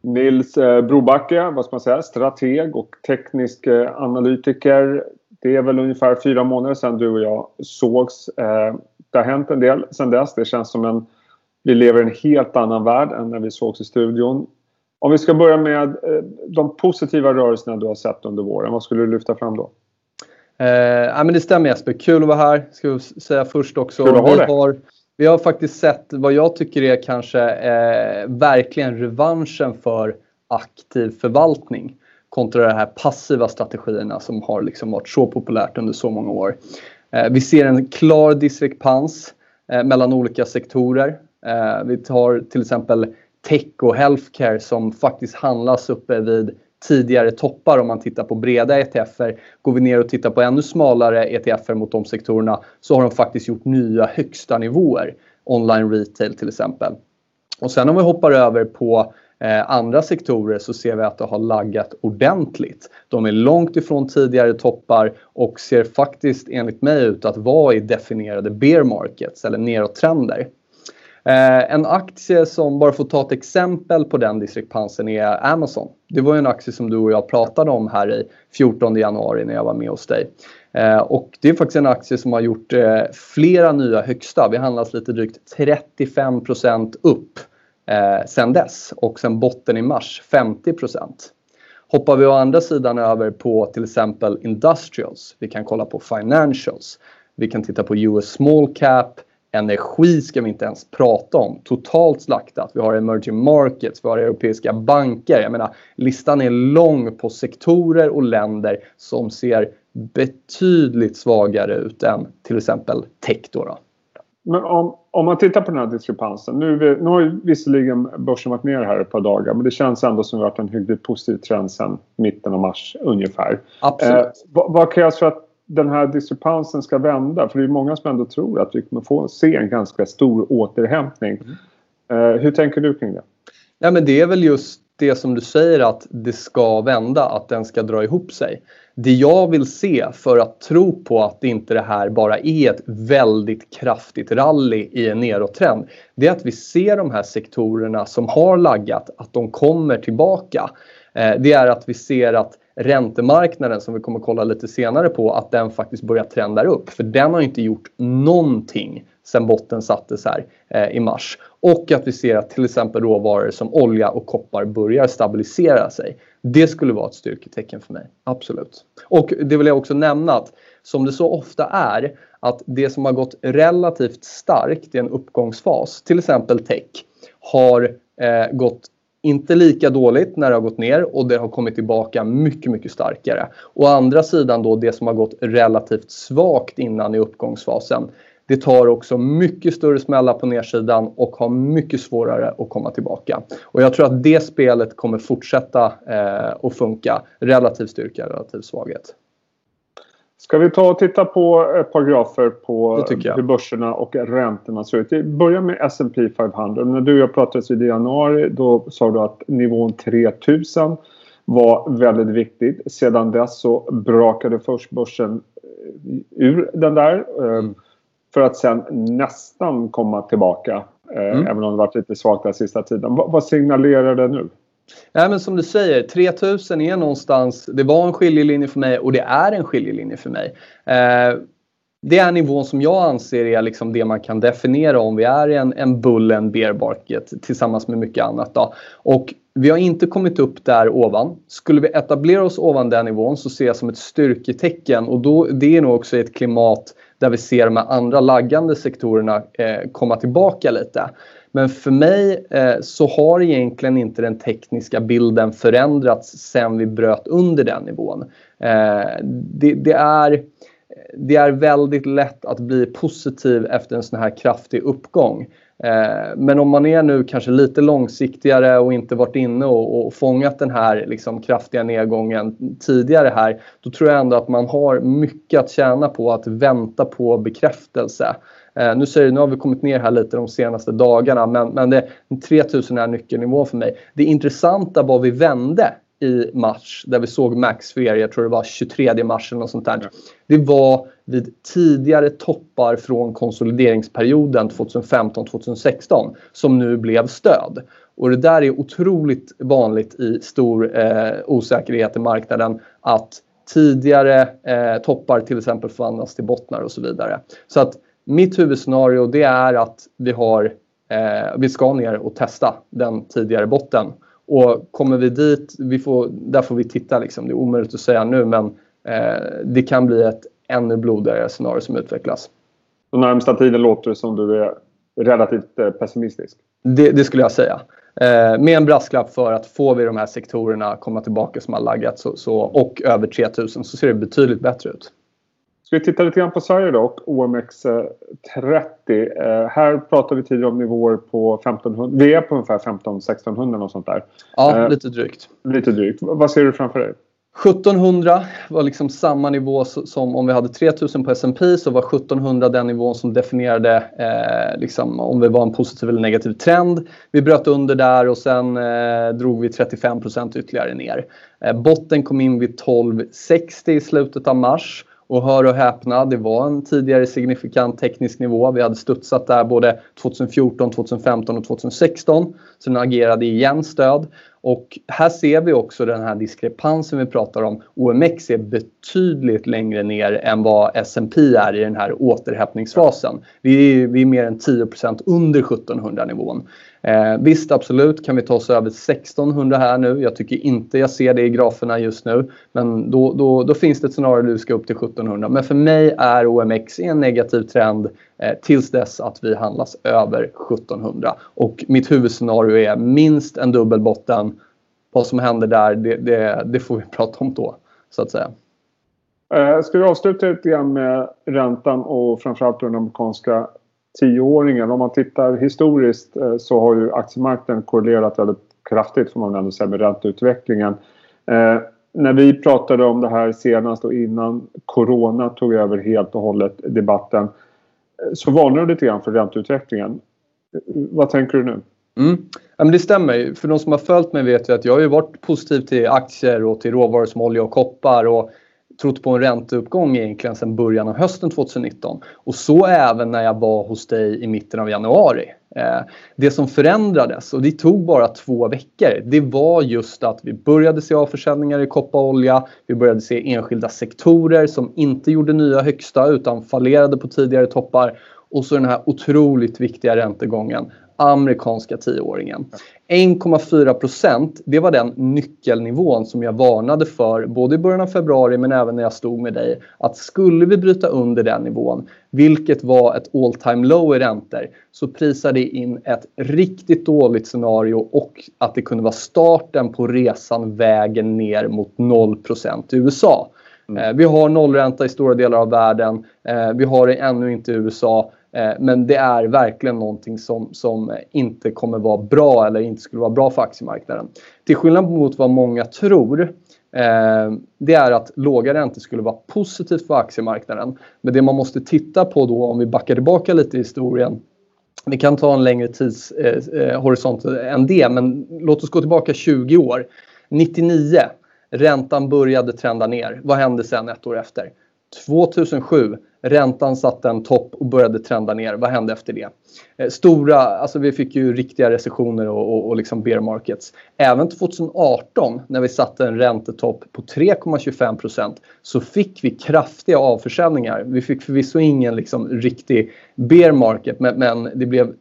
Nils eh, Brobacke, vad ska man säga, strateg och teknisk eh, analytiker. Det är väl ungefär fyra månader sedan du och jag sågs. Eh, det har hänt en del sedan dess. Det känns som en... Vi lever i en helt annan värld än när vi sågs i studion. Om vi ska börja med de positiva rörelserna du har sett under våren. Vad skulle du lyfta fram då? Eh, ja, men det stämmer Jesper. Kul att vara här, ska jag säga först också. Kul att ha har, vi har faktiskt sett vad jag tycker är kanske eh, verkligen revanschen för aktiv förvaltning kontra de här passiva strategierna som har liksom varit så populärt under så många år. Eh, vi ser en klar diskrepans eh, mellan olika sektorer. Eh, vi tar till exempel tech och healthcare som faktiskt handlas uppe vid tidigare toppar om man tittar på breda ETFer. Går vi ner och tittar på ännu smalare ETFer mot de sektorerna så har de faktiskt gjort nya högsta nivåer. Online retail till exempel. Och sen om vi hoppar över på eh, andra sektorer så ser vi att det har laggat ordentligt. De är långt ifrån tidigare toppar och ser faktiskt enligt mig ut att vara i definierade bear markets eller nedåttrender. Eh, en aktie som, bara för att ta ett exempel på den diskrepansen, är Amazon. Det var en aktie som du och jag pratade om här i 14 januari när jag var med hos dig. Eh, och det är faktiskt en aktie som har gjort eh, flera nya högsta. Vi handlas lite drygt 35% upp eh, sen dess och sen botten i mars 50% Hoppar vi å andra sidan över på till exempel Industrials, vi kan kolla på Financials, vi kan titta på US Small Cap, Energi ska vi inte ens prata om. Totalt slaktat. Vi har emerging markets, vi har europeiska banker. Jag menar, listan är lång på sektorer och länder som ser betydligt svagare ut än till exempel tech. Då, då. Men om, om man tittar på den här diskrepansen. Nu, nu har ju visserligen börsen varit ner här ett par dagar men det känns ändå som att det varit en hyggligt positiv trend sedan mitten av mars ungefär. Absolut. Eh, vad, vad krävs för att den här diskrepansen ska vända? För det är många som ändå tror att vi kommer få se en ganska stor återhämtning. Mm. Uh, hur tänker du kring det? Ja, men det är väl just det som du säger att det ska vända, att den ska dra ihop sig. Det jag vill se för att tro på att inte det här bara är ett väldigt kraftigt rally i en nedåttrend. Det är att vi ser de här sektorerna som har laggat, att de kommer tillbaka. Eh, det är att vi ser att räntemarknaden som vi kommer kolla lite senare på att den faktiskt börjar trenda upp. För den har inte gjort någonting sen botten sattes här eh, i mars. Och att vi ser att till exempel råvaror som olja och koppar börjar stabilisera sig. Det skulle vara ett styrketecken för mig, absolut. Och det vill jag också nämna att som det så ofta är att det som har gått relativt starkt i en uppgångsfas, till exempel tech, har eh, gått inte lika dåligt när det har gått ner och det har kommit tillbaka mycket, mycket starkare. Å andra sidan då det som har gått relativt svagt innan i uppgångsfasen. Det tar också mycket större smällar på nedsidan och har mycket svårare att komma tillbaka. Och jag tror att det spelet kommer fortsätta eh, att funka. Relativ styrka, relativ svaghet. Ska vi ta och titta på ett par grafer på hur börserna och räntorna ser ut. Vi börjar med S&P 500. När du och jag pratades vid i januari då sa du att nivån 3000 var väldigt viktigt. Sedan dess så brakade först börsen eh, ur den där. Eh, mm. För att sen nästan komma tillbaka. Eh, mm. Även om det varit lite svagt den sista tiden. Vad signalerar det nu? Ja, men som du säger, 3000 är någonstans, det var en skiljelinje för mig och det är en skiljelinje för mig. Eh, det är nivån som jag anser är liksom det man kan definiera om vi är i en, en bull en bear market tillsammans med mycket annat. Då. Och vi har inte kommit upp där ovan. Skulle vi etablera oss ovan den nivån så ser jag som ett styrketecken och då, det är nog också ett klimat där vi ser de andra laggande sektorerna eh, komma tillbaka lite. Men för mig eh, så har egentligen inte den tekniska bilden förändrats sen vi bröt under den nivån. Eh, det, det, är, det är väldigt lätt att bli positiv efter en sån här kraftig uppgång. Eh, men om man är nu kanske lite långsiktigare och inte varit inne och, och fångat den här liksom kraftiga nedgången tidigare här, då tror jag ändå att man har mycket att tjäna på att vänta på bekräftelse. Eh, nu, säger, nu har vi kommit ner här lite de senaste dagarna men, men det, 3000 är nyckelnivå för mig. Det intressanta var vi vände i mars där vi såg Max Fear, jag tror det var 23 mars eller något sånt där. Det var vid tidigare toppar från konsolideringsperioden 2015-2016 som nu blev stöd. Och det där är otroligt vanligt i stor eh, osäkerhet i marknaden att tidigare eh, toppar till exempel förvandlas till bottnar och så vidare. Så att mitt huvudscenario det är att vi, har, eh, vi ska ner och testa den tidigare botten. Och kommer vi dit, vi får, där får vi titta. Liksom. Det är omöjligt att säga nu men eh, det kan bli ett ännu blodigare scenario som utvecklas. Den närmsta tiden låter det som du är relativt eh, pessimistisk. Det, det, skulle jag säga. Eh, med en brasklapp för att får vi de här sektorerna komma tillbaka som har laggat så, så, och över 3000 så ser det betydligt bättre ut. Ska vi titta lite grann på Sverige då och OMX30. Eh, här pratar vi tidigare om nivåer på 1500. Vi är på ungefär 15-1600 och sånt där. Ja, eh, lite drygt. Lite drygt. Vad ser du framför dig? 1700 var liksom samma nivå som om vi hade 3000 på S&P så var 1700 den nivån som definierade eh, liksom, om det var en positiv eller negativ trend. Vi bröt under där och sen eh, drog vi 35% ytterligare ner. Eh, botten kom in vid 1260 i slutet av mars och hör och häpna, det var en tidigare signifikant teknisk nivå. Vi hade studsat där både 2014, 2015 och 2016. Så den agerade igen stöd. Och här ser vi också den här diskrepansen vi pratar om. OMX är betydligt längre ner än vad S&P är i den här återhämtningsfasen. Vi är, vi är mer än 10% under 1700 nivån. Eh, visst, absolut kan vi ta oss över 1600 här nu. Jag tycker inte jag ser det i graferna just nu. Men då, då, då finns det ett scenario där vi ska upp till 1700. Men för mig är OMX i en negativ trend eh, tills dess att vi handlas över 1700. Och mitt huvudscenario är minst en dubbelbotten. Vad som händer där, det, det, det får vi prata om då, så att säga. Eh, ska vi avsluta lite grann med räntan och framförallt den amerikanska tioåringen. Om man tittar historiskt eh, så har ju aktiemarknaden korrelerat väldigt kraftigt får man ändå säga med ränteutvecklingen. Eh, när vi pratade om det här senast och innan Corona tog över helt och hållet debatten eh, så varnade du lite grann för ränteutvecklingen. Vad tänker du nu? Mm. Ja, men det stämmer. För de som har följt mig vet ju att jag har varit positiv till aktier och till råvaror som olja och koppar. Och trott på en ränteuppgång egentligen sedan början av hösten 2019. Och så även när jag var hos dig i mitten av januari. Eh, det som förändrades, och det tog bara två veckor, det var just att vi började se avförsäljningar i koppar och olja. Vi började se enskilda sektorer som inte gjorde nya högsta utan fallerade på tidigare toppar. Och så den här otroligt viktiga räntegången amerikanska tioåringen. 1,4 procent, det var den nyckelnivån som jag varnade för både i början av februari men även när jag stod med dig. Att skulle vi bryta under den nivån, vilket var ett all time low i räntor, så prisade in ett riktigt dåligt scenario och att det kunde vara starten på resan vägen ner mot 0 procent i USA. Mm. Eh, vi har nollränta i stora delar av världen. Eh, vi har det ännu inte i USA. Eh, men det är verkligen någonting som, som inte kommer vara bra eller inte skulle vara bra för aktiemarknaden. Till skillnad mot vad många tror eh, det är att låga räntor skulle vara positivt för aktiemarknaden. Men det man måste titta på då om vi backar tillbaka lite i historien vi kan ta en längre tidshorisont eh, eh än det, men låt oss gå tillbaka 20 år. 99, räntan började trenda ner. Vad hände sen ett år efter? 2007, Räntan satte en topp och började trenda ner. Vad hände efter det? Eh, stora, alltså vi fick ju riktiga recessioner och, och, och liksom bear markets. Även 2018 när vi satte en räntetopp på 3,25% så fick vi kraftiga avförsäljningar. Vi fick förvisso ingen liksom riktig bear market men, men det blev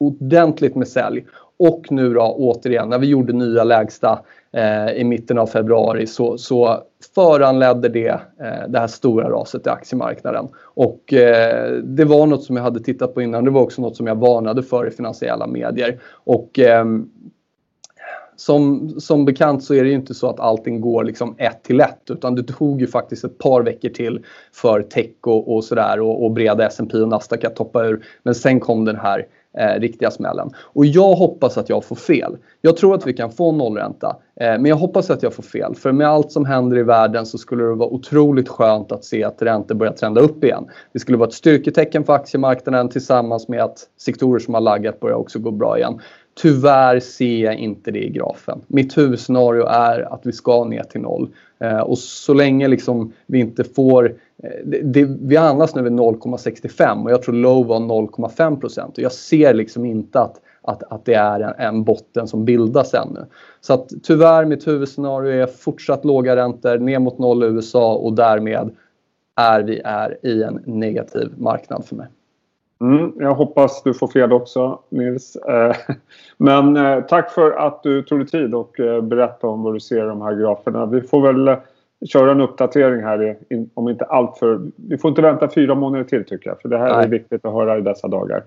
ordentligt med sälj. Och nu då återigen när vi gjorde nya lägsta eh, i mitten av februari så, så föranledde det eh, det här stora raset i aktiemarknaden. Och eh, det var något som jag hade tittat på innan. Det var också något som jag varnade för i finansiella medier. Och ehm, som, som bekant så är det ju inte så att allting går liksom ett till ett utan det tog ju faktiskt ett par veckor till för tech och, och sådär och, och breda S&P och Nasdaq att toppa ur. Men sen kom den här eh, riktiga smällen. Och jag hoppas att jag får fel. Jag tror att vi kan få nollränta. Eh, men jag hoppas att jag får fel. För med allt som händer i världen så skulle det vara otroligt skönt att se att räntor börjar trenda upp igen. Det skulle vara ett styrketecken för aktiemarknaden tillsammans med att sektorer som har laggat börjar också gå bra igen. Tyvärr ser jag inte det i grafen. Mitt huvudscenario är att vi ska ner till noll. Eh, och så länge liksom vi inte får... Eh, det, det, vi handlas nu vid 0,65 och jag tror low var 0,5 procent. Jag ser liksom inte att, att, att det är en, en, botten som bildas ännu. Så att tyvärr, mitt huvudscenario är fortsatt låga räntor, ner mot noll i USA och därmed är vi är i en negativ marknad för mig. Mm, jag hoppas du får fel också Nils. Eh, men eh, tack för att du tog dig tid och berättade om vad du ser i de här graferna. Vi får väl köra en uppdatering här om inte allt för... Vi får inte vänta fyra månader till tycker jag för det här Nej. är viktigt att höra i dessa dagar.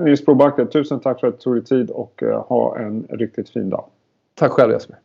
Nils Brobacke, tusen tack för att du tog dig tid och ha en riktigt fin dag. Tack själv Jesper.